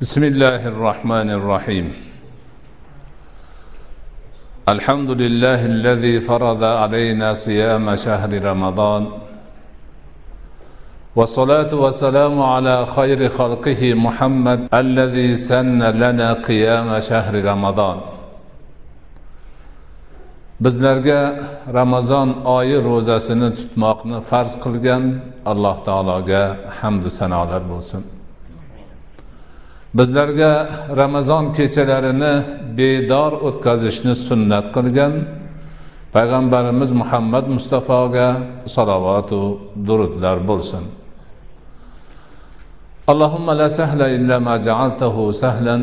بسم الله الرحمن الرحيم. الحمد لله الذي فرض علينا صيام شهر رمضان. والصلاة والسلام على خير خلقه محمد الذي سن لنا قيام شهر رمضان. bizlarga ramazon oyi ro'zasini tutmoqni farz qilgan alloh taologa hamdu sanolar bo'lsin bizlarga ramazon kechalarini bedor o'tkazishni sunnat qilgan payg'ambarimiz muhammad mustafoga salovatu durudlar bo'lsin اللهم لا سهل إلا ما جعلته سهلا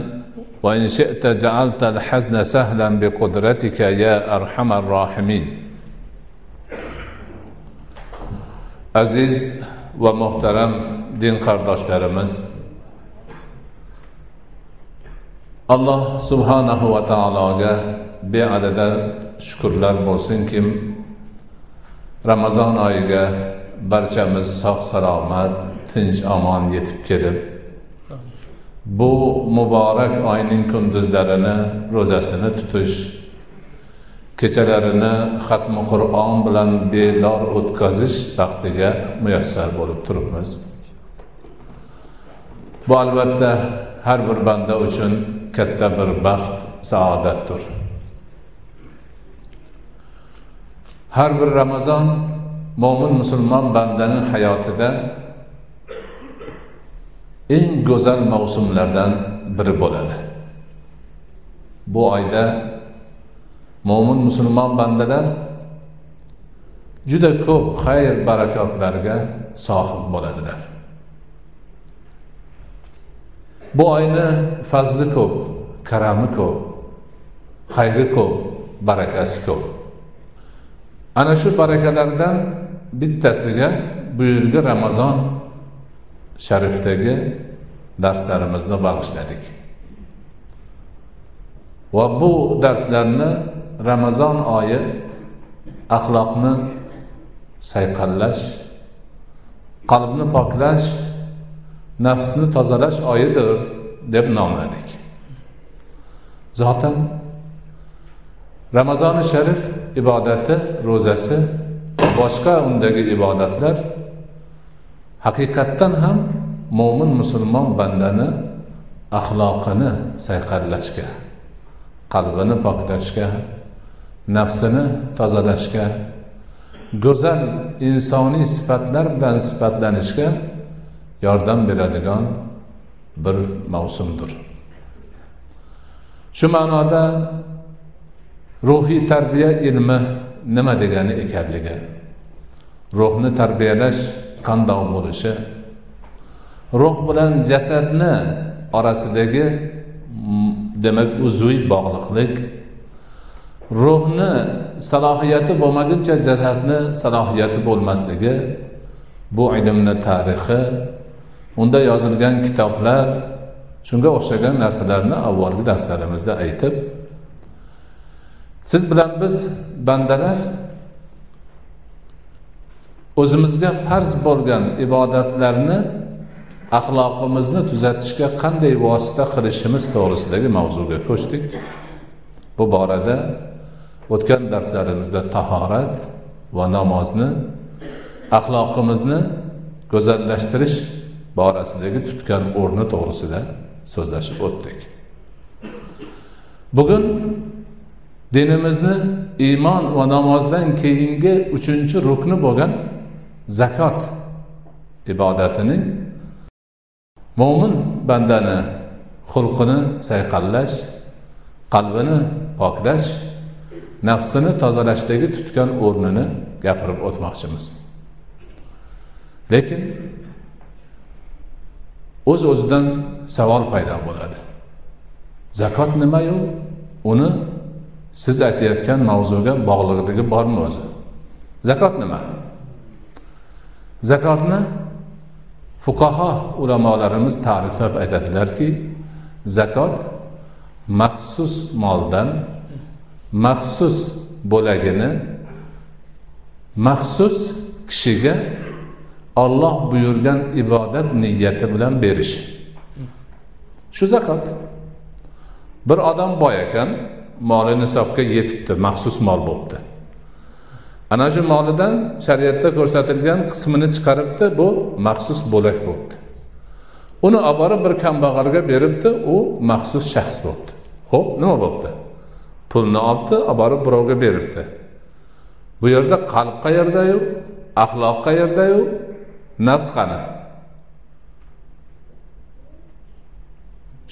وإن شئت جعلت الحزن سهلا بقدرتك يا أرحم الراحمين aziz va muhtaram din qardoshlarimiz alloh subhanahu va taologa beadada shukurlar bo'lsinki ramazon oyiga barchamiz sog' salomat tinch omon yetib kelib bu muborak oyning kunduzlarini ro'zasini tutish kechalarini xatmi qur'on bilan bedor o'tkazish baxtiga muyassar bo'lib turibmiz. Bu albatta har bir banda uchun katta bir baxt saodatdir. Har bir ramazon mo'min musulmon bandaning hayotida eng go'zal mavsumlardan biri bo'ladi. Bu oyda mo'min musulmon bandalar juda ko'p xayr barakotlarga sohib bo'ladilar. Bu oyni fazli ko'p karami ko'p xayri ko'p barakasi ko'p. Ana shu barakalardan bittasiga buyurgi ramazon sharifdagi darslarimizni bag'ishladik. Va bu darslarni ramazon oyi axloqni sayqallash qalbni poklash nafsni tozalash oyidir deb nomladik. Zotan ramazoni sharif ibodati ro'zasi boshqa undagi ibodatlar haqiqatdan ham mo'min musulmon bandani axloqini sayqallashga qalbini poklashga nafsini tozalashga go'zal insoniy sifatlar bilan sifatlanishga yordam beradigan bir mavsumdir shu ma'noda ruhiy tarbiya ilmi nima degani ekanligi ruhni tarbiyalash qandoq bo'lishi ruh bilan jasadni orasidagi demak uzviy bog'liqlik ruhni salohiyati bo'lmaguncha jasadni salohiyati bo'lmasligi bu ilmni tarixi unda yozilgan kitoblar shunga o'xshagan narsalarni avvalgi darslarimizda aytib siz bilan biz bandalar o'zimizga farz bo'lgan ibodatlarni axloqimizni tuzatishga qanday vosita qilishimiz to'g'risidagi mavzuga ko'chdik. Bu borada o'tgan darslarimizda tahorat va namozni axloqimizni go'zallashtirish borasidagi tutgan o'rni to'g'risida so'zlashib o'tdik. Bugun dinimizni iymon va namozdan keyingi uchinchi rukni bo'lgan zakot ibodatining mo'min bandani xulqini sayqallash qalbini poklash nafsini tozalashdagi tutgan o'rnini gapirib o'tmoqchimiz. Lekin o'z uz o'zidan savol paydo bo'ladi. Zakot nimayu? Uni siz aytayotgan mavzuga bog'liqligi bormi o'zi? Zakot nima? Zakotni fuqaho ulamolarimiz ta'riflab aytadilarki zakot maxsus moldan maxsus bo'lagini maxsus kishiga olloh buyurgan ibodat niyati bilan berish. Shu zakot bir odam boy ekan moli nisobga yetibdi maxsus mol bo'libdi. Ana shu molidan shariatda ko'rsatilgan qismini chiqaribdi bu maxsus bo'lak bo'libdi. Uni olib borib bir kambag'alga beribdi u maxsus shaxs bo'libdi. Ho'p nima bo'libdi? Pulni olibdi olib borib birovga beribdi. Bu yerda qalb qayerdayu axloq qayerdayu nafs qani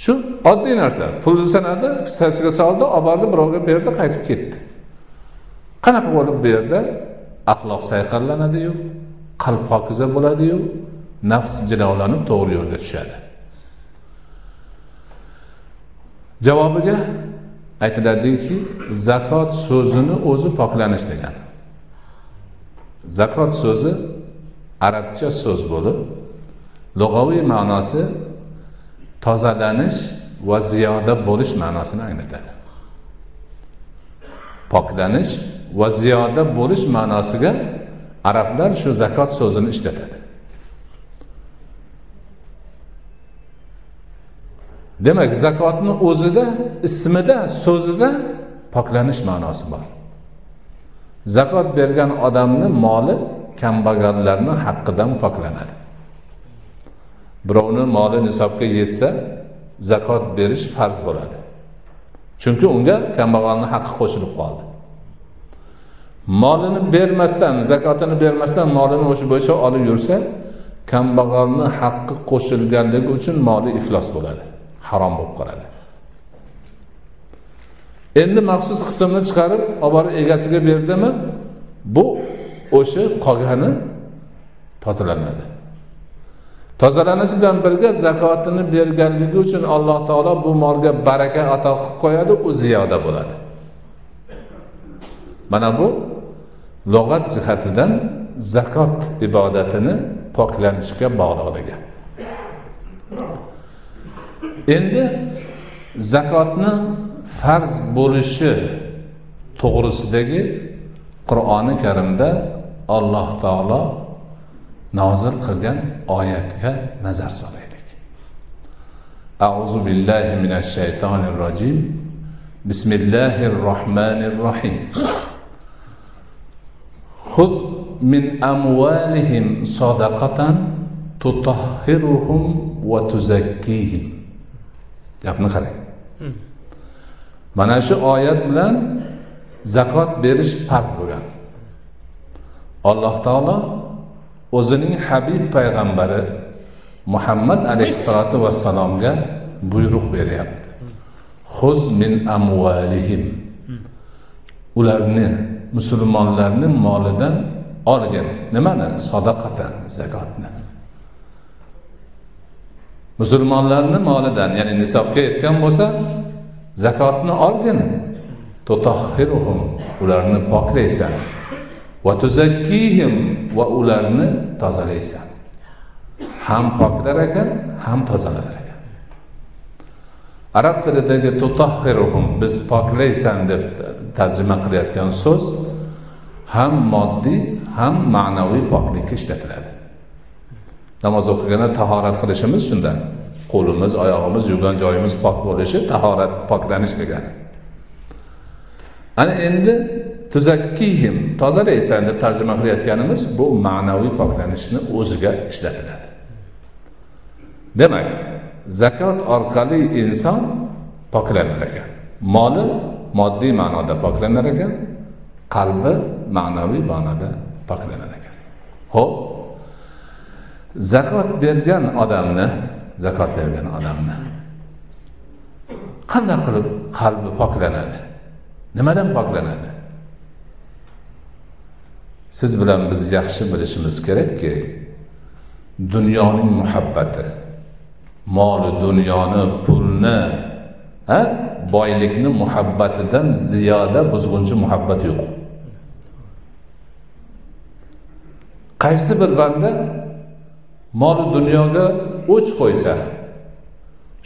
shu oddiy narsa. Pulni sanadi kissasiga soldi olib bordi birovga berdi qaytib ketdi. Qanaqa bo'lib bu yerda axloq sayqallanadiyu qalb pokiza bo'ladiyu nafs jilovlanib to'g'ri yo'lga tushadi. Javobiga aytiladiki zakot so'zini o'zi poklanish degan. Zakot so'zi arabcha so'z bo'lib lug'aviy ma'nosi tozalanish va ziyoda bo'lish ma'nosini anglatadi. Poklanish va ziyoda bo'lish ma'nosiga arablar shu zakot so'zini ishlatadi. Demak zakotni o'zida ismida so'zida poklanish ma'nosi bor. Zakot bergan odamni moli kambag'allarni haqqidan poklanadi. Birovni moli nisobga yetsa zakot berish farz bo'ladi. Chunki unga kambag'alni haqqi qo'shilib qoldi. Molini bermasdan zakotini bermasdan molini o'sha bo'yicha olib yursa kambag'alni haqqi qo'shilganligi uchun moli iflos bo'ladi harom bo'lib qoladi. Endi maxsus qismni chiqarib olib borib egasiga berdimi? Bu o'sha qolgani tozalanadi. Tozalanishi bilan birga zakotini berganligi uchun alloh taolo bu molga baraka ato qilib qo'yadi u ziyoda bo'ladi. Mana bu lug'at jihatidan zakot ibodatini poklanishga bog'liqligi. Endi zakotni farz bo'lishi to'g'risidagi qur'oni karimda alloh taolo nozil qilgan oyatga nazar solaylik auzu billahi minash shaytonir rojim bismillahir rohmanir rohim خذ من أموالهم صدقة تطهرهم وتزكيهم gapni qarang mana shu oyat bilan zakot berish farz bo'lgan Alloh taolo o'zining habib payg'ambari muhammad alayhissalotu vassalomga buyruq beryapti. Huz min amvalihim ularni musulmonlarni molidan olgin. Nimani? Sadaqatan zakotni. Musulmonlarni molidan ya'ni nisobga yetgan bo'lsa zakotni olgin. Tutahhiruhum ularni poklaysan va tuzakkihim va ularni tozalaysan. Ham poklar ekan ham tozalar ekan. Arab tilidagi tutahhiruhum biz poklaysan deb tarjima qilayotgan so'z ham moddiy ham ma'naviy poklikka ishlatiladi. Namoz o'qiganda tahorat qilishimiz shundan. Qo'limiz oyog'imiz yurgan joyimiz pok bo'lishi tahorat poklanish degani. Ana endi tuzakkihim tozalaysan deb tarjima qilayotganimiz bu ma'naviy poklanishni o'ziga ishlatiladi. Demak zakot orqali inson poklanar ekan. Moli moddiy ma'noda poklanar ekan qalbi ma'naviy ma'noda poklanar ekan. Ho'p zakot bergan odamni zakot bergan odamni qanday qilib qalbi poklanadi? Nimadan poklanadi? Siz bilan biz yaxshi bilishimiz kerakki dunyoning muhabbati moli dunyoni pulni ha boylikni muhabbatidan ziyoda buzg'unchi muhabbat yo'q. Qaysi bir banda moli dunyoga o'ch qo'ysa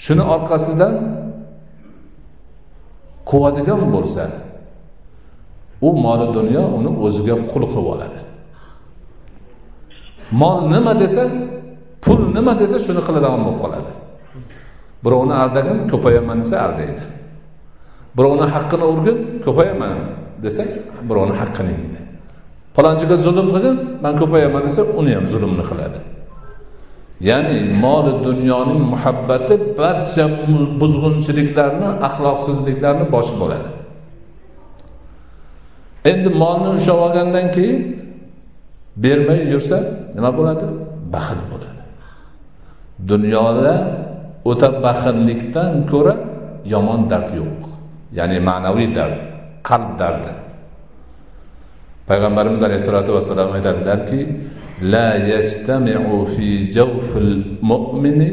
shuni orqasidan quvadigan bo'lsa u moli dunyo uni o'ziga qul qilib oladi. Mol nima desa pul nima desa shuni qiladigan bo'lib qoladi. Birovni aldagin ko'payaman desa aldaydi. Birovni haqqini urgin ko'payaman desa birovni haqqini yeydi. Palonchiga zulm qilgin man ko'payaman desa uni ham zulmni qiladi. Ya'ni moli dunyoning muhabbati barcha buzg'unchiliklarni axloqsizliklarni boshi bo'ladi. Endi molni ushlab olgandan keyin bermay yursa nima bo'ladi baxil bo'ladi dunyoda o'ta baxillikdan ko'ra yomon dard yo'q ya'ni ma'naviy dard qalb dardi payg'ambarimiz alayhissalotu vassalom aytadilarki la yastamiu fi jawfil mu'mini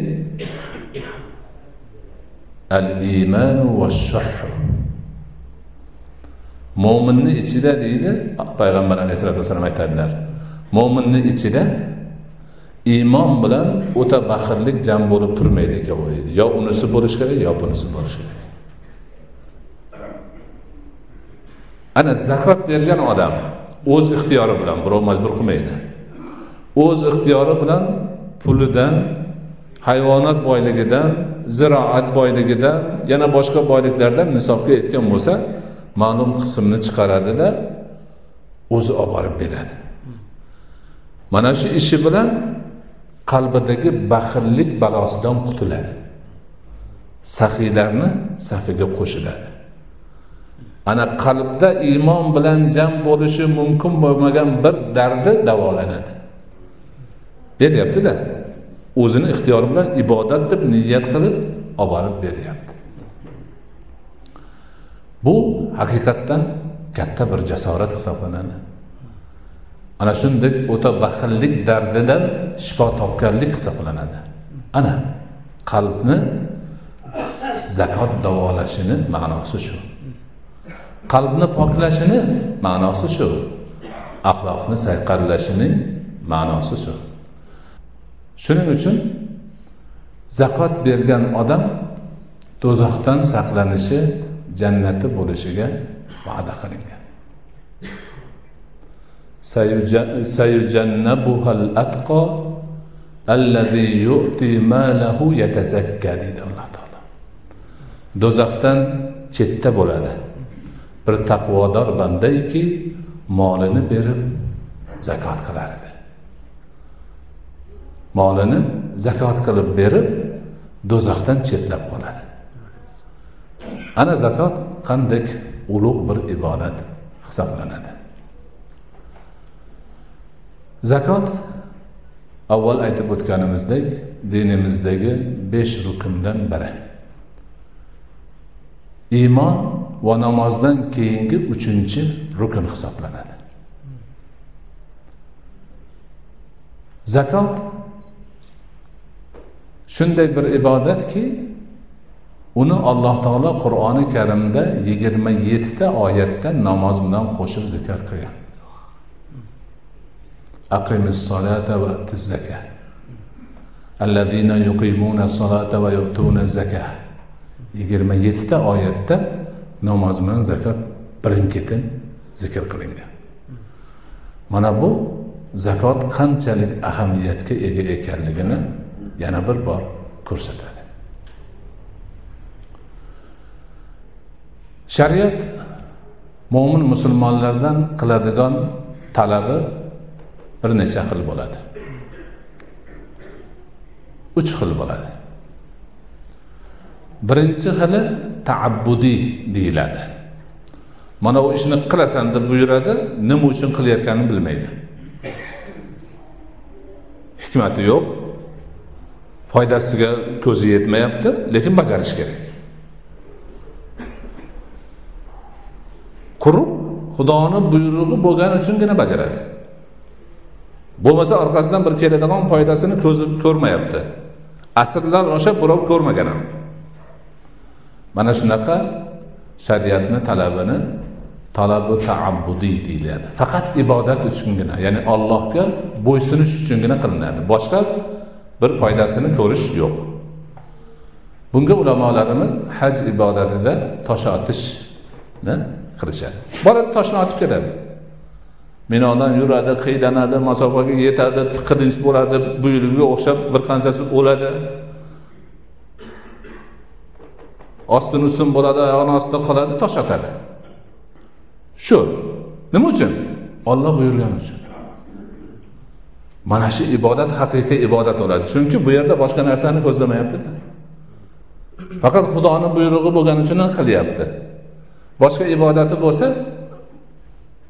al imanu va mo'minni ichida deydi payg'ambar alayhisalotu vassalom aytadilar. Mo'minni ichida iymon bilan o'ta baxillik jam bo'lib turmaydi ekan u deydi. Yo unisi bo'lishi kerak yo bunisi bo'lishi kerak. Ana zakot bergan odam o'z ixtiyori bilan birov majbur qilmaydi. O'z ixtiyori bilan pulidan hayvonot boyligidan ziroat boyligidan yana boshqa boyliklardan nisobga aytgan bo'lsa ma'lum qismni chiqaradida o'zi olib borib beradi. Mana shu ishi bilan qalbidagi baxillik balosidan qutuladi. Saxiylarni safiga qo'shiladi. Ana qalbda iymon bilan jam bo'lishi mumkin bo'lmagan bir dardi davolanadi. Beryaptida o'zini ixtiyori bilan ibodat deb niyat qilib olib borib beryapti. Bu haqiqatdan katta bir jasorat hisoblanadi. Ana shunday o'ta baxillik dardidan shifo topganlik hisoblanadi. Ana qalbni zakot davolashini ma'nosi shu. Qalbni poklashini ma'nosi shu. Axloqni sayqallashining ma'nosi shu. Shuning uchun zakot bergan odam do'zaxdan saqlanishi jannati bo'lishiga va'da qilingan. Atqo allazi yu'ti malahu alloh taolo. Do'zaxdan chetda bo'ladi. Bir taqvodor bandaki molini berib zakot qilar edi. Molini zakot qilib berib do'zaxdan chetlab qoladi. Ana zakot qandak ulug' bir ibodat hisoblanadi? Zakot avval aytib o'tganimizdek dinimizdagi besh rukundan biri. Iymon va namozdan keyingi uchinchi rukun hisoblanadi. Zakot shunday bir ibodatki uni alloh taolo qur'oni karimda yigirma yettita oyatda namoz bilan qo'shib zikr qilgan. Solata va allazina yuqimuna solata va yu'tuna yigirma yettita oyatda namoz bilan zakat birin ketin zikr qilingan. Mana bu zakot qanchalik ahamiyatga ega ekanligini yana bir bor ko'rsatadi. Shariat mo'min musulmonlardan qiladigan talabi bir necha xil bo'ladi. Uch xil bo'ladi. Birinchi xili taabbudiy deyiladi. Mana bu ishni qilasan deb buyuradi nima uchun qilayotganini bilmaydi. Hikmati yo'q foydasiga ko'zi yetmayapti lekin bajarish kerak. Qurib xudoni buyrug'i bo'lgani uchungina bajaradi. Bo'lmasa orqasidan bir keladigan foydasini ko'zi ko'rmayapti. Asrlar osha birov ko'rmagan ham. Mana shunaqa shariatni talabini talabi taabbudiy deyiladi. Faqat ibodat uchungina ya'ni allohga bo'ysunish uchungina qilinadi. Boshqa bir foydasini ko'rish yo'q. Bunga ulamolarimiz haj ibodatida tosh otishni qilishadi. Boradi toshni otib keladi. Minodan yuradi qiylanadi masofaga yetadi qilinch bo'ladi buyruqga o'xshab bir qanchasi o'ladi. Ostin ustun bo'ladi oyog'ini ostida qoladi tosh otadi. Shu. Nima uchun? Olloh buyurgani uchun. Mana shu ibodat haqiqiy ibodat bo'ladi. Chunki bu yerda boshqa narsani ko'zlamayaptida. Faqat xudoni buyrug'i bo'lgani uchun qilyapti. Boshqa ibodati bo'lsa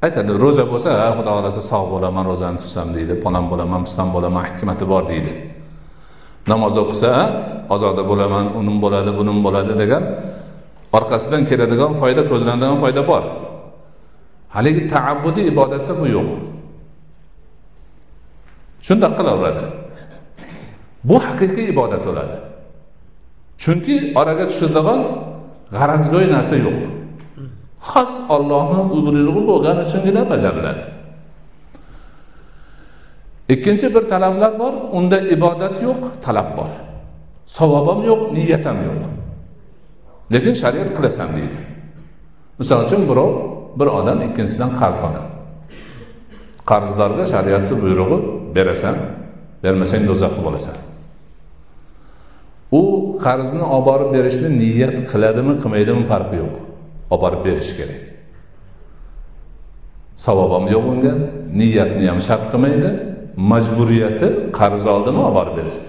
aytadi ro'za bo'lsa ha xudo xohlasa sog' bo'laman ro'zani tutsam deydi palon bo'laman piston bo'laman hikmati bor deydi. Namoz o'qisa ozoda bo'laman unim bo'ladi bunim bo'ladi degan orqasidan keladigan foyda ko'zlanadigan foyda bor. Haligi taabbudiy ibodatda bu yo'q. Shundoq qilaveradi. Bu haqiqiy ibodat bo'ladi. Chunki oraga tushadigan g'arazgo'y narsa yo'q. Xos ollohni buyrug'i bo'lgani uchungina bajariladi. Ikkinchi bir talablar bor unda ibodat yo'q talab bor. Savob ham yo'q niyat ham yo'q. Lekin shariat qilasan deydi. Misol uchun birov bir odam ikkinchisidan qarz oladi. Qarzdorga shariatni buyrug'i berasan bermasang do'zaxga bo'lasan u qarzni olib borib berishni niyat qiladimi qilmaydimi farqi yo'q. Olib borib berish kerak. Savob ham yo'q unga niyatni ham shart qilmaydi majburiyati qarz oldimi olib borib bersin.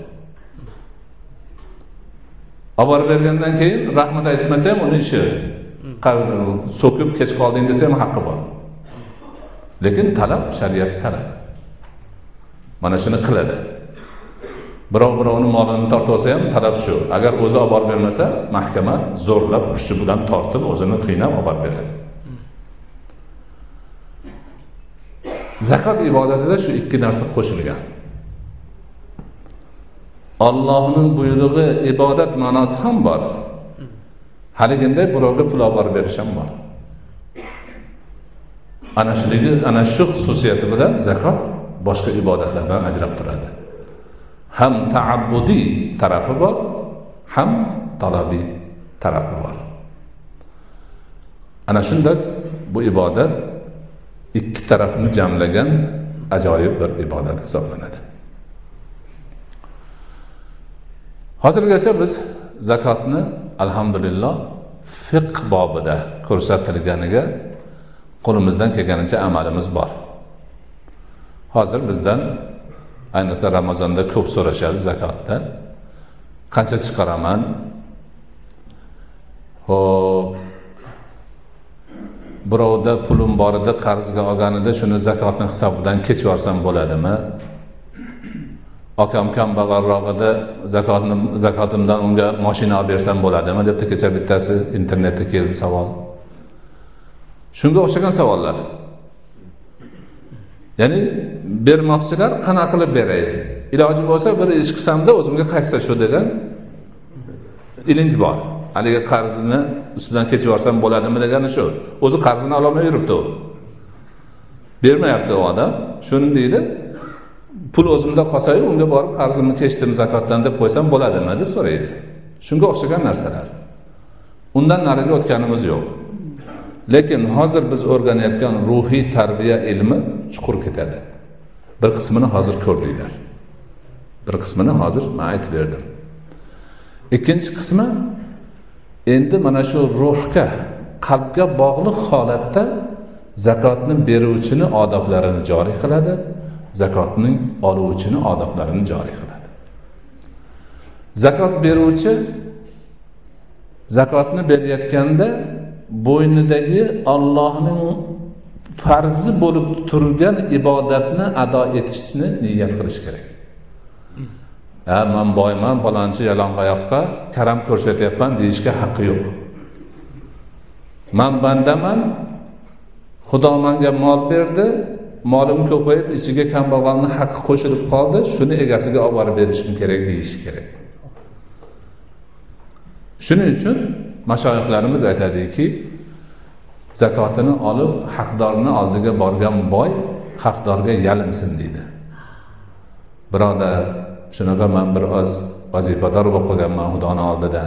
Olib borib bergandan keyin rahmat aytmasa ham uni ishi qarzni so'kib kech qolding desa ham haqqi bor. Lekin talab shariat talab. Mana shuni qiladi. Birov birovni molini tortib olsa ham talab shu. Agar o'zi olib borib bermasa mahkama zo'rlab kuchi bilan tortib o'zini qiynab olib borib beradi. Zakot ibodatida shu ikki narsa qo'shilgan. Ollohni buyrug'i ibodat ma'nosi ham bor. Haliginday birovga pul olib borib berish ham bor. Ana shuligi ana shu xususiyati bilan zakot boshqa ibodatlardan ajrab turadi. Ham taabbudiy tarafi bor ham talabiy tarafi bor. Ana shundoq bu ibodat ikki tarafni jamlagan ajoyib bir ibodat hisoblanadi. Hozirgacha biz zakotni alhamdulillah fiqh bobida ko'rsatilganiga qo'limizdan kelganicha amalimiz bor. Hozir bizdan ayniqsa ramazonda ko'p so'rashadi zakotdan. Qancha chiqaraman? Ho'p birovda pulim bor edi qarzga olganida shuni zakotni hisobidan kechib yuborsam bo'ladimi? Akam kambag'alroq edi zakotni zakotimdan unga moshina olib bersam bo'ladimi? Debdi kecha bittasi internetda keldi savol. Shunga o'xshagan savollar. Ya'ni bermoqchilar qanaqa qilib beray? Iloji bo'lsa bir ish qilsamda o'zimga qaytsa shu degan ilinj bor. Haligi qarzini ustidan kechib yuborsam bo'ladimi degani shu. O'zi qarzini ololmay yuribdi u. Bermayapti u odam. Shuni deydi pul o'zimda qolsayu unga borib qarzimni kechdim zakotdan deb qo'ysam bo'ladimi deb so'raydi. Shunga o'xshagan narsalar. Undan nariga o'tganimiz yo'q. Lekin hozir biz o'rganayotgan ruhiy tarbiya ilmi chuqur ketadi. Bir qismini hozir ko'rdinglar. Bir qismini hozir man aytib berdim. Ikkinchi qismi endi mana shu ruhga qalbga bog'liq holatda zakotni beruvchini odoblarini joriy qiladi zakotning oluvchini odoblarini joriy qiladi. Zakot beruvchi zakotni berayotganda bo'ynidagi ollohning farzi bo'lib turgan ibodatni ado etishni niyat qilish kerak. Ha man boyman palonchi yalang'oyoqqa karam ko'rsatyapman deyishga haqqi yo'q. Man bandaman xudo manga mol berdi molim ko'payib ichiga kambag'alni haqqi qo'shilib qoldi shuni egasiga olib borib berishim kerak deyish kerak. Shuning uchun mashoyihlarimiz aytadiki zakotini olib haqdorni oldiga borgan boy haqdorga yalinsin deydi. Birodar shunaqa man bir oz vazifador bo'lib qolganman xudoni oldida.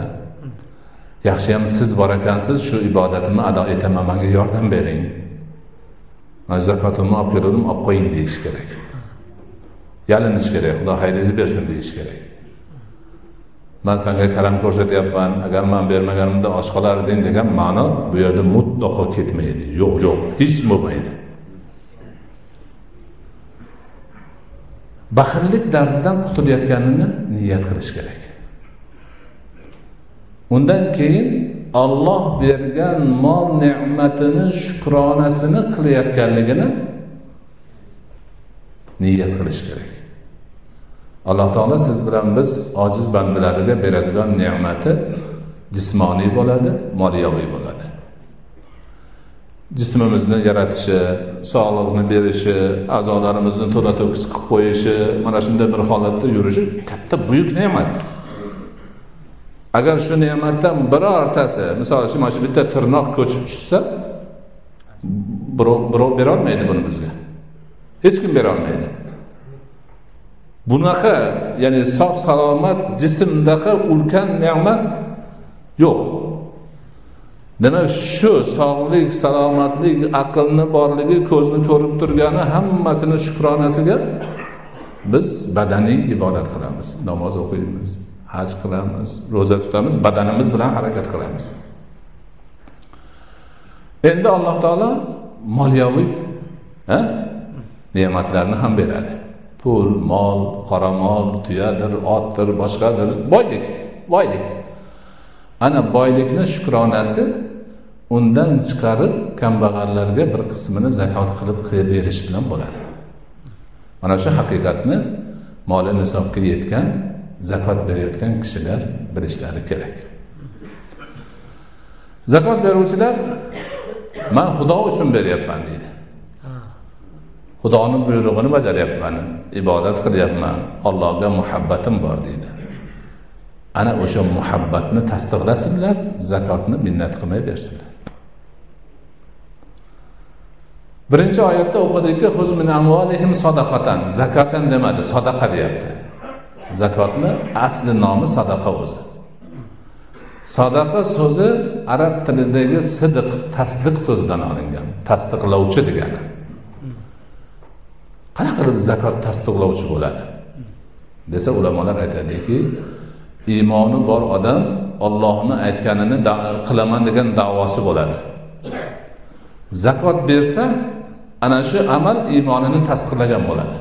Yaxshiyam siz bor ekansiz shu ibodatimni ado etaman manga yordam bering. Man zakotimni olib keluvdim olib qo'ying deyish kerak. Yalinish kerak xudo xayringizni bersin deyish kerak. Man sanga karam ko'rsatyapman agar man bermaganimda och qolarding degan ma'no bu yerda mutlaqo ketmaydi. Yo'q yo'q hech bo'lmaydi. Baxillik dardidan qutulayotganini niyat qilish kerak. Undan keyin olloh bergan mol ne'matini shukronasini qilayotganligini niyat qilish kerak. Alloh taolo siz bilan biz ojiz bandalariga beradigan ne'mati jismoniy bo'ladi moliyaviy bo'ladi. Jismimizni yaratishi sog'liqni berishi a'zolarimizni to'la to'kis qilib qo'yishi mana shunday bir holatda yurishi katta buyuk ne'mat. Agar shu ne'matdan birortasi misol uchun mana shu bitta tirnoq ko'chib tushsa birov birov berolmaydi buni bizga. Hech kim berolmaydi. Bunaqa ya'ni sog' salomat jismdaqa ulkan ne'mat yo'q. Demak shu sog'lik salomatlik aqlni borligi ko'zni ko'rib turgani hammasini shukronasiga biz badaniy ibodat qilamiz namoz o'qiymiz haj qilamiz ro'za tutamiz badanimiz bilan harakat qilamiz. Endi alloh taolo moliyaviy ne'matlarni ham beradi. Pul mol qoramol tuyadir otdir boshqadir. Boylik boylik. Ana boylikni shukronasi undan chiqarib kambag'allarga bir qismini zakot qilib qilib berish bilan bo'ladi. Mana shu haqiqatni moli nisobga yetgan zakot berayotgan kishilar bilishlari kerak. Zakot beruvchilar man xudo uchun beryapman deydi. Xudoni buyrug'ini bajaryapman ibodat qilyapman allohga muhabbatim bor deydi. Ana o'sha muhabbatni tasdiqlasinlar zakotni minnat qilmay bersinlar. Birinchi oyatda o'qidikki sadaqatan. Zakatan demadi sadaqa deyapti. Zakotni asli nomi sadaqa o'zi. Sadaqa so'zi arab tilidagi sidiq tasdiq so'zidan olingan tasdiqlovchi degani. Qanaqa qilib zakot tasdiqlovchi bo'ladi. Desa ulamolar aytadiki iymoni bor odam ollohni aytganini qilaman degan davosi bo'ladi. Zakot bersa ana shu amal iymonini tasdiqlagan bo'ladi.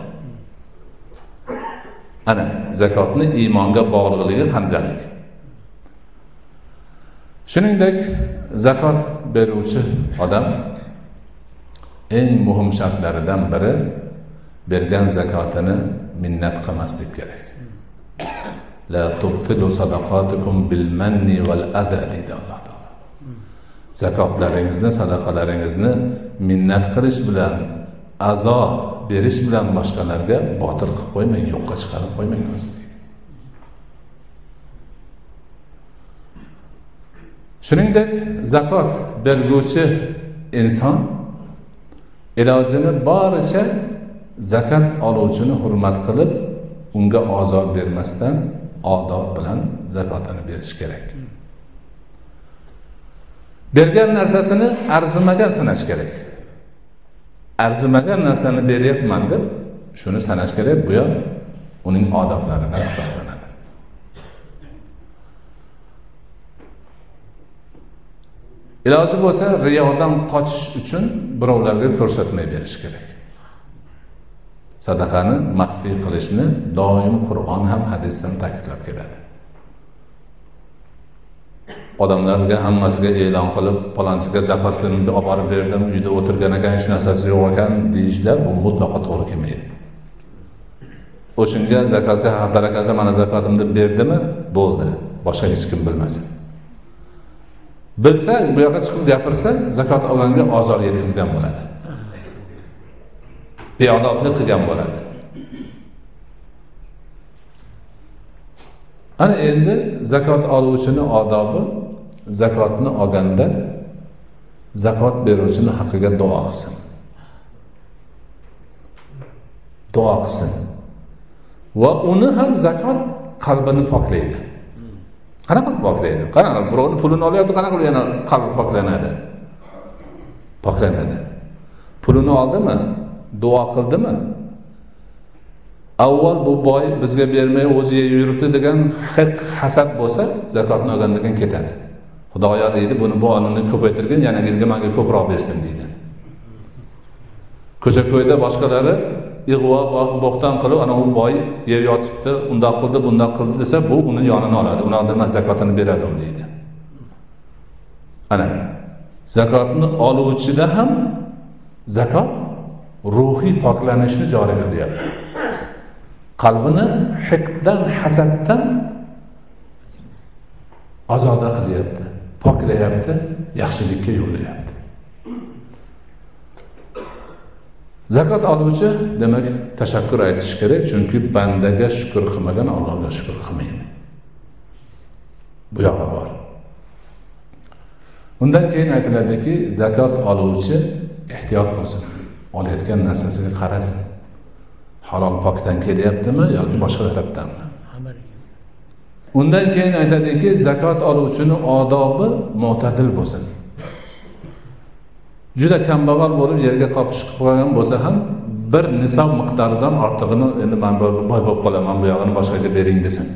Ana zakotni iymonga bog'liqligi qanchalik? Shuningdek zakot beruvchi odam eng muhim shartlaridan biri bergan zakotini minnat qilmaslik kerak. La tubtilu sadaqatukum bil manni val ada deydi alloh taolo. Zakotlaringizni sadaqalaringizni minnat qilish bilan azo berish bilan boshqalarga botil qilib qo'ymang yo'qqa chiqarib qo'ymang shuningdek zakot berguvchi inson ilojini boricha zakat oluvchini hurmat qilib unga ozor bermasdan odob bilan zakotini berish kerak. Bergan narsasini arzimagan sanash kerak. Arzimagan narsani beryapman deb shuni sanash kerak bu ham uning odoblaridan hisoblanadi. Iloji bo'lsa riyodan qochish uchun birovlarga ko'rsatmay berish kerak. Sadaqani maxfiy qilishni doim qur'on ham hadisdan ta'kidlab keladi. Odamlarga hammasiga e'lon qilib palonchiga zakotini olib borib berdim uyda o'tirgan ekan hech narsasi yo'q ekan deyishlar bu mutlaqo to'g'ri kelmaydi. O'shanga zakotga haqdar ekansa mana zakotimni berdimi? Bo'ldi. Boshqa hech kim bilmasin. Bilsa bu yoqqa chiqib gapirsa zakot olganga ozor yetkazgan bo'ladi. Beodoblik qilgan bo'ladi. Ana endi zakot oluvchini odobi zakotni olganda zakot beruvchini haqqiga duo qilsin. Duo qilsin. Va uni ham zakot qalbini poklaydi. Qanaqa qilib poklaydi? Qanaqa birovni pulini olyapti qanaqa qilib yana qalbi poklanadi? Poklanadi. Pulini oldimi? Duo qildimi? Avval bu boy bizga bermay o'zi yeb yuribdi degan hiq hasad bo'lsa zakotni olgandan keyin ketadi. Xudoyo deydi buni bonini ko'paytirgin yana yilga manga ko'proq bersin deydi. Ko'cha ko'yda boshqalari ig'vo bo'xton qilib ana u boy yeb yotibdi undoq qildi bundoq qildi desa bu uni yonini oladi unaqa zakotini beradi u deydi. Ana zakotni oluvchida ham zakot ruhiy poklanishni joriy qilyapti. Qalbini hiqdan hasaddan ozoda qilyapti poklayapti yaxshilikka yo'llayapti. Zakot oluvchi demak tashakkur aytishi kerak chunki bandaga shukur qilmagan allohga shukur qilmaydi. Bu yog'i bor. Undan keyin aytiladiki zakot oluvchi ehtiyot bo'lsin. Olayotgan narsasiga qarasin halol pokdan kelyaptimi yoki boshqa tarafdanmi? Undan keyin aytadiki zakot oluvchini odobi mo'tadil bo'lsin. Juda kambag'al bo'lib yerga qopishib qolgan bo'lsa ham bir nisob miqdoridan ortig'ini endi man boy bo'lib qolaman bu yog'ini boshqaga bering desin.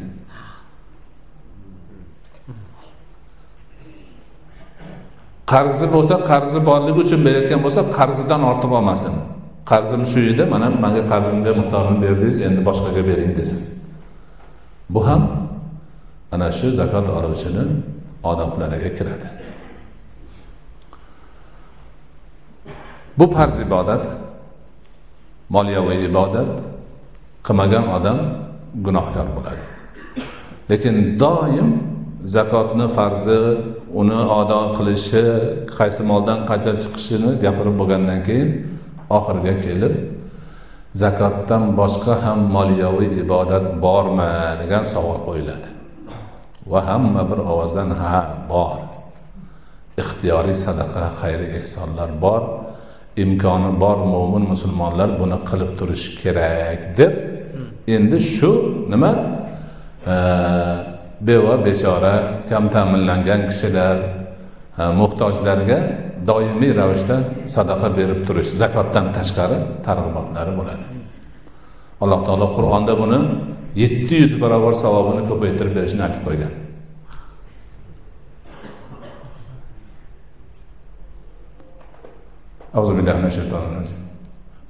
Qarzi bo'lsa qarzi borligi uchun berayotgan bo'lsa qarzidan ortiq olmasin. Qarzim shu edi mana manga qarzimga miqdorini berdingiz endi boshqaga bering desin. Bu ham ana shu zakot oluvchini odoblariga kiradi. Bu farz ibodat moliyaviy ibodat qilmagan odam gunohkor bo'ladi. Lekin doim zakotni farzi uni ado qilishi qaysi moldan qancha chiqishini gapirib bo'lgandan keyin oxiriga kelib zakotdan boshqa ham moliyaviy ibodat bormi degan savol qo'yiladi. Va hamma bir ovozdan ha bor. Ixtiyoriy sadaqa xayri ehsonlar bor imkoni bor mo'min musulmonlar buni qilib turishi kerak deb endi shu nima beva bechora kam ta'minlangan kishilar muhtojlarga doimiy ravishda sadaqa berib turish zakotdan tashqari targ'ibotlari bo'ladi alloh taolo qur'onda buni yetti yuz barobar savobini ko'paytirib berishini aytib qo'ygan أعوذ بالله من الشيطان الرجيم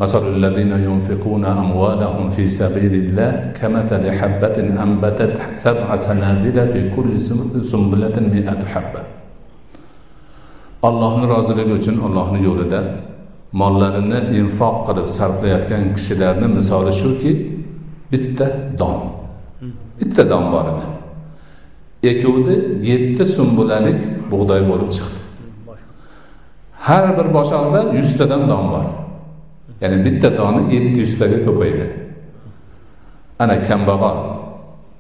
مثل الذين ينفقون أموالهم في سبيل الله كمثل حبة أنبتت سبع سنابل في كل سنبلة مئة حبة allohni roziligi uchun ollohni yo'lida mollarini infoq qilib sarflayotgan kishilarni misoli shuki bitta don bitta don bor edi ekuvdi yetti sumbulalik bug'doy bo'lib chiqdi har bir boshoqda yuztadan don bor Ya'ni bitta doni yetti yuztaga ko'paydi. Ana kambag'al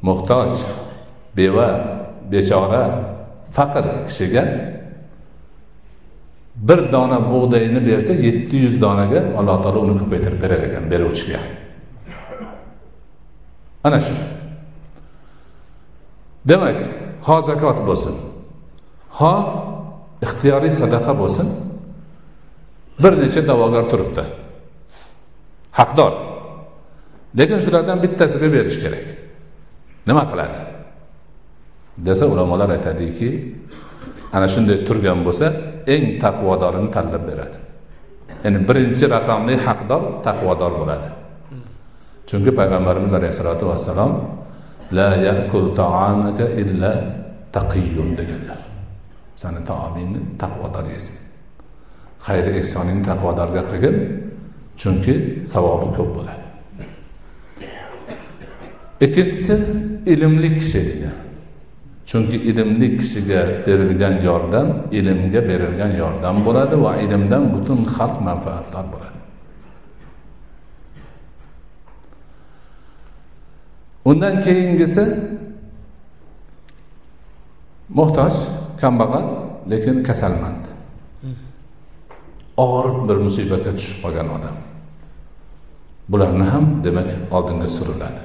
muhtoj beva bechora faqir kishiga bir dona bug'doyni bersa yetti yuz donaga alloh taolo uni ko'paytirib berar ekan beruvchiga. Ana shu. Demak ho zakot bo'lsin ho ixtiyoriy sadaqa bo'lsin. Bir necha da'vogar turibdi. Haqdor. Lekin shulardan bittasiga berish kerak. Nima qiladi? Desa ulamolar aytadiki ana shunday turgan bo'lsa eng taqvodorini tanlab beradi. Ya'ni birinchi raqamli haqdor taqvodor bo'ladi. Chunki payg'ambarimiz alayhissalotu vassalom la yakul taamaka illa taqiyun deganlar. Sani taomingni taqvodor yesin. Xayri ehsoningni taqvodorga qilgin chunki savobi ko'p bo'ladi. Ikkinchisi ilmli kishi deydi chunki ilmli kishiga berilgan yordam ilmga berilgan yordam bo'ladi va ilmdan butun xalq manfaatdor bo'ladi. Undan keyingisi muhtoj kambag'al lekin kasalmand. Og'ir bir musibatga tushib qolgan odam bularni ham demak oldinga suriladi.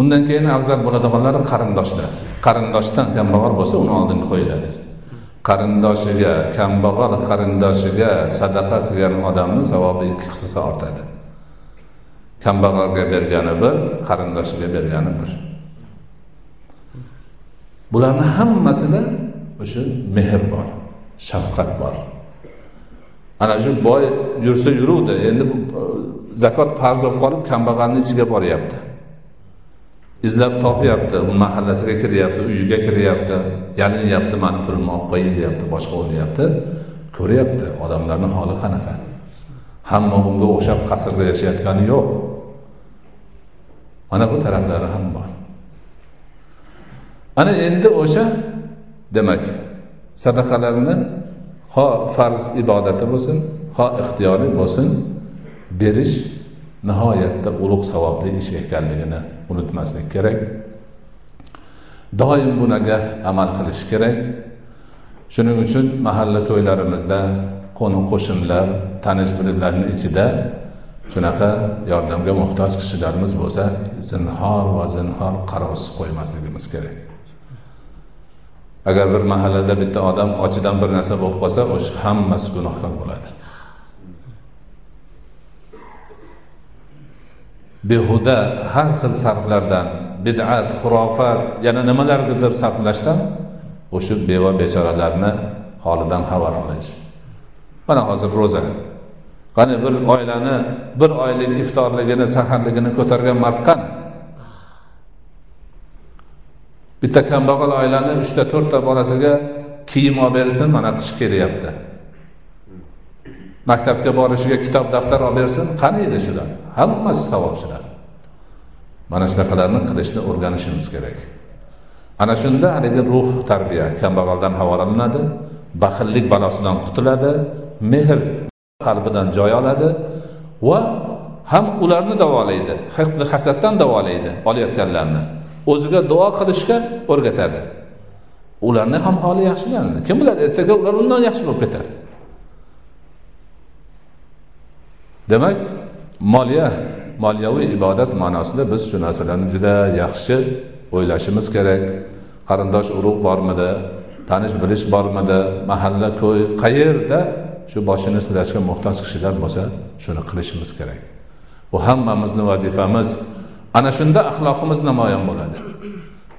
Undan keyin afzal bo'ladiganlari qarindoshlar. Qarindoshdan kambag'al bo'lsa uni oldinga qo'yiladi. Qarindoshiga kambag'al qarindoshiga sadaqa qilgan odamni savobi ikki hissa ortadi. Kambag'alga bergani bir qarindoshiga bergani bir. Bularni hammasida o'sha mehr bor shafqat bor. Ana shu boy yursa yuruvdi endi zakot farz bo'lib qolib kambag'alni ichiga boryapti. Izlab topyapti u mahallasiga kiryapti uyiga kiryapti. Yalinyapti mani pulimni olib qo'ying deyapti boshqa o'ylayapti ko'ryapti odamlarni holi qanaqa? Hamma unga o'xshab qasrda yashayotgani yo'q. Mana bu taraflari ham bor. Ana endi o'sha demak sadaqalarni ho farz ibodati bo'lsin ho ixtiyoriy bo'lsin. Berish nihoyatda ulug' savobli ish ekanligini unutmaslik kerak. Doim bunaga amal qilish kerak. Shuning uchun mahalla ko'ylarimizda qo'ni qo'shnilar tanish bilishlarni ichida shunaqa yordamga muhtoj kishilarimiz bo'lsa zinhor va zinhor qarovsiz qo'ymasligimiz kerak. Agar bir mahallada bitta odam ochidan bir narsa bo'lib qolsa o'sha hammasi gunohkor bo'ladi. Behuda har xil sarflardan bid'at xurofat yana nimalargadir sarflashdan o'sha beva bechoralarni holidan xabar olish mana hozir ro'za. Qani bir oilani bir oylik iftorligini saharligini ko'targan mard qani? Bitta kambag'al oilani uchta to'rtta bolasiga kiyim olib bersin mana qish kelyapti maktabga borishiga kitob daftar olib bersin qani edi shular? Hammasi savob shular mana shunaqalarni qilishni o'rganishimiz kerak. Ana shunda haligi ruh tarbiya kambag'aldan havolanadi baxillik balosidan qutuladi mehr qalbidan joy oladi va ham ularni davolaydi hiqli hasaddan davolaydi olayotganlarni. O'ziga duo qilishga o'rgatadi. Ularni ham holi yaxshilanadi kim biladi ertaga ular undan yaxshi bo'lib ketar. Demak moliya moliyaviy ibodat ma'nosida biz shu narsalarni juda yaxshi o'ylashimiz kerak. Qarindosh urug' bormidi tanish bilish bormidi mahalla ko'y qayerda shu boshini silashga muhtoj kishilar bo'lsa shuni qilishimiz kerak. Bu hammamizni vazifamiz. Ana shunda axloqimiz namoyon bo'ladi.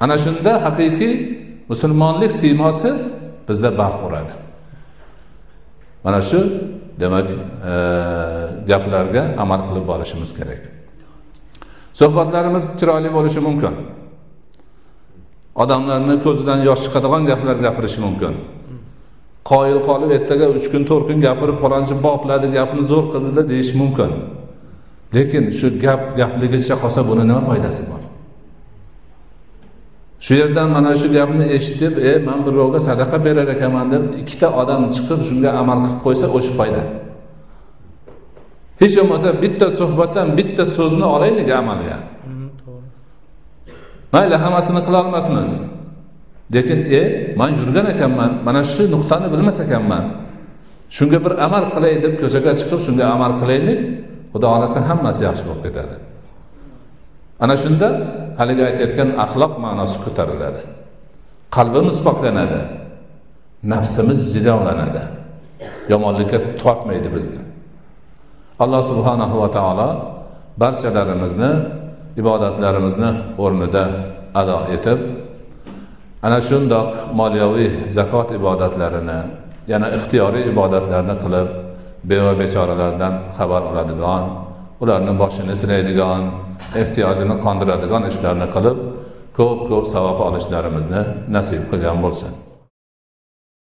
Ana shunda haqiqiy musulmonlik siymosi bizda barq uradi mana shu demak e, gaplarga amal qilib borishimiz kerak. Suhbatlarimiz chiroyli bo'lishi mumkin. Odamlarni ko'zidan yosh chiqadigan gaplar gapirishi mumkin. Qoyil qolib ertaga uch kun to'rt kun gapirib palonchi bopladi gapni zo'r qildida deyish mumkin. Lekin shu gap gapligicha qolsa buni nima foydasi bor? Shu yerdan mana shu gapni eshitib e man birovga sadaqa berar ekanman deb ikkita odam chiqib shunga amal qilib qo'ysa o'sha foyda. Hech bo'lmasa bitta suhbatdan bitta so'zni olaylik amalga mayli hammasini qilolmasmiz lekin e man yurgan ekanman mana shu nuqtani bilmas ekanman. Shunga bir amal qilay deb ko'chaga chiqib shunga amal qilaylik xudo xohlasa hammasi yaxshi bo'lib ketadi. Ana shunda haligi aytayotgan axloq ma'nosi ko'tariladi. Qalbimiz poklanadi nafsimiz jilovlanadi. Yomonlikka tortmaydi bizni. Alloh subhanahu va taolo barchalarimizni ibodatlarimizni o'rnida ado etib ana shundoq moliyaviy zakot ibodatlarini yana ixtiyoriy ibodatlarni qilib beva bechoralardan xabar oladigan ularni boshini silaydigan ehtiyojini qondiradigan ishlarni qilib ko'p ko'p savob olishlarimizni nasib qilgan bo'lsin.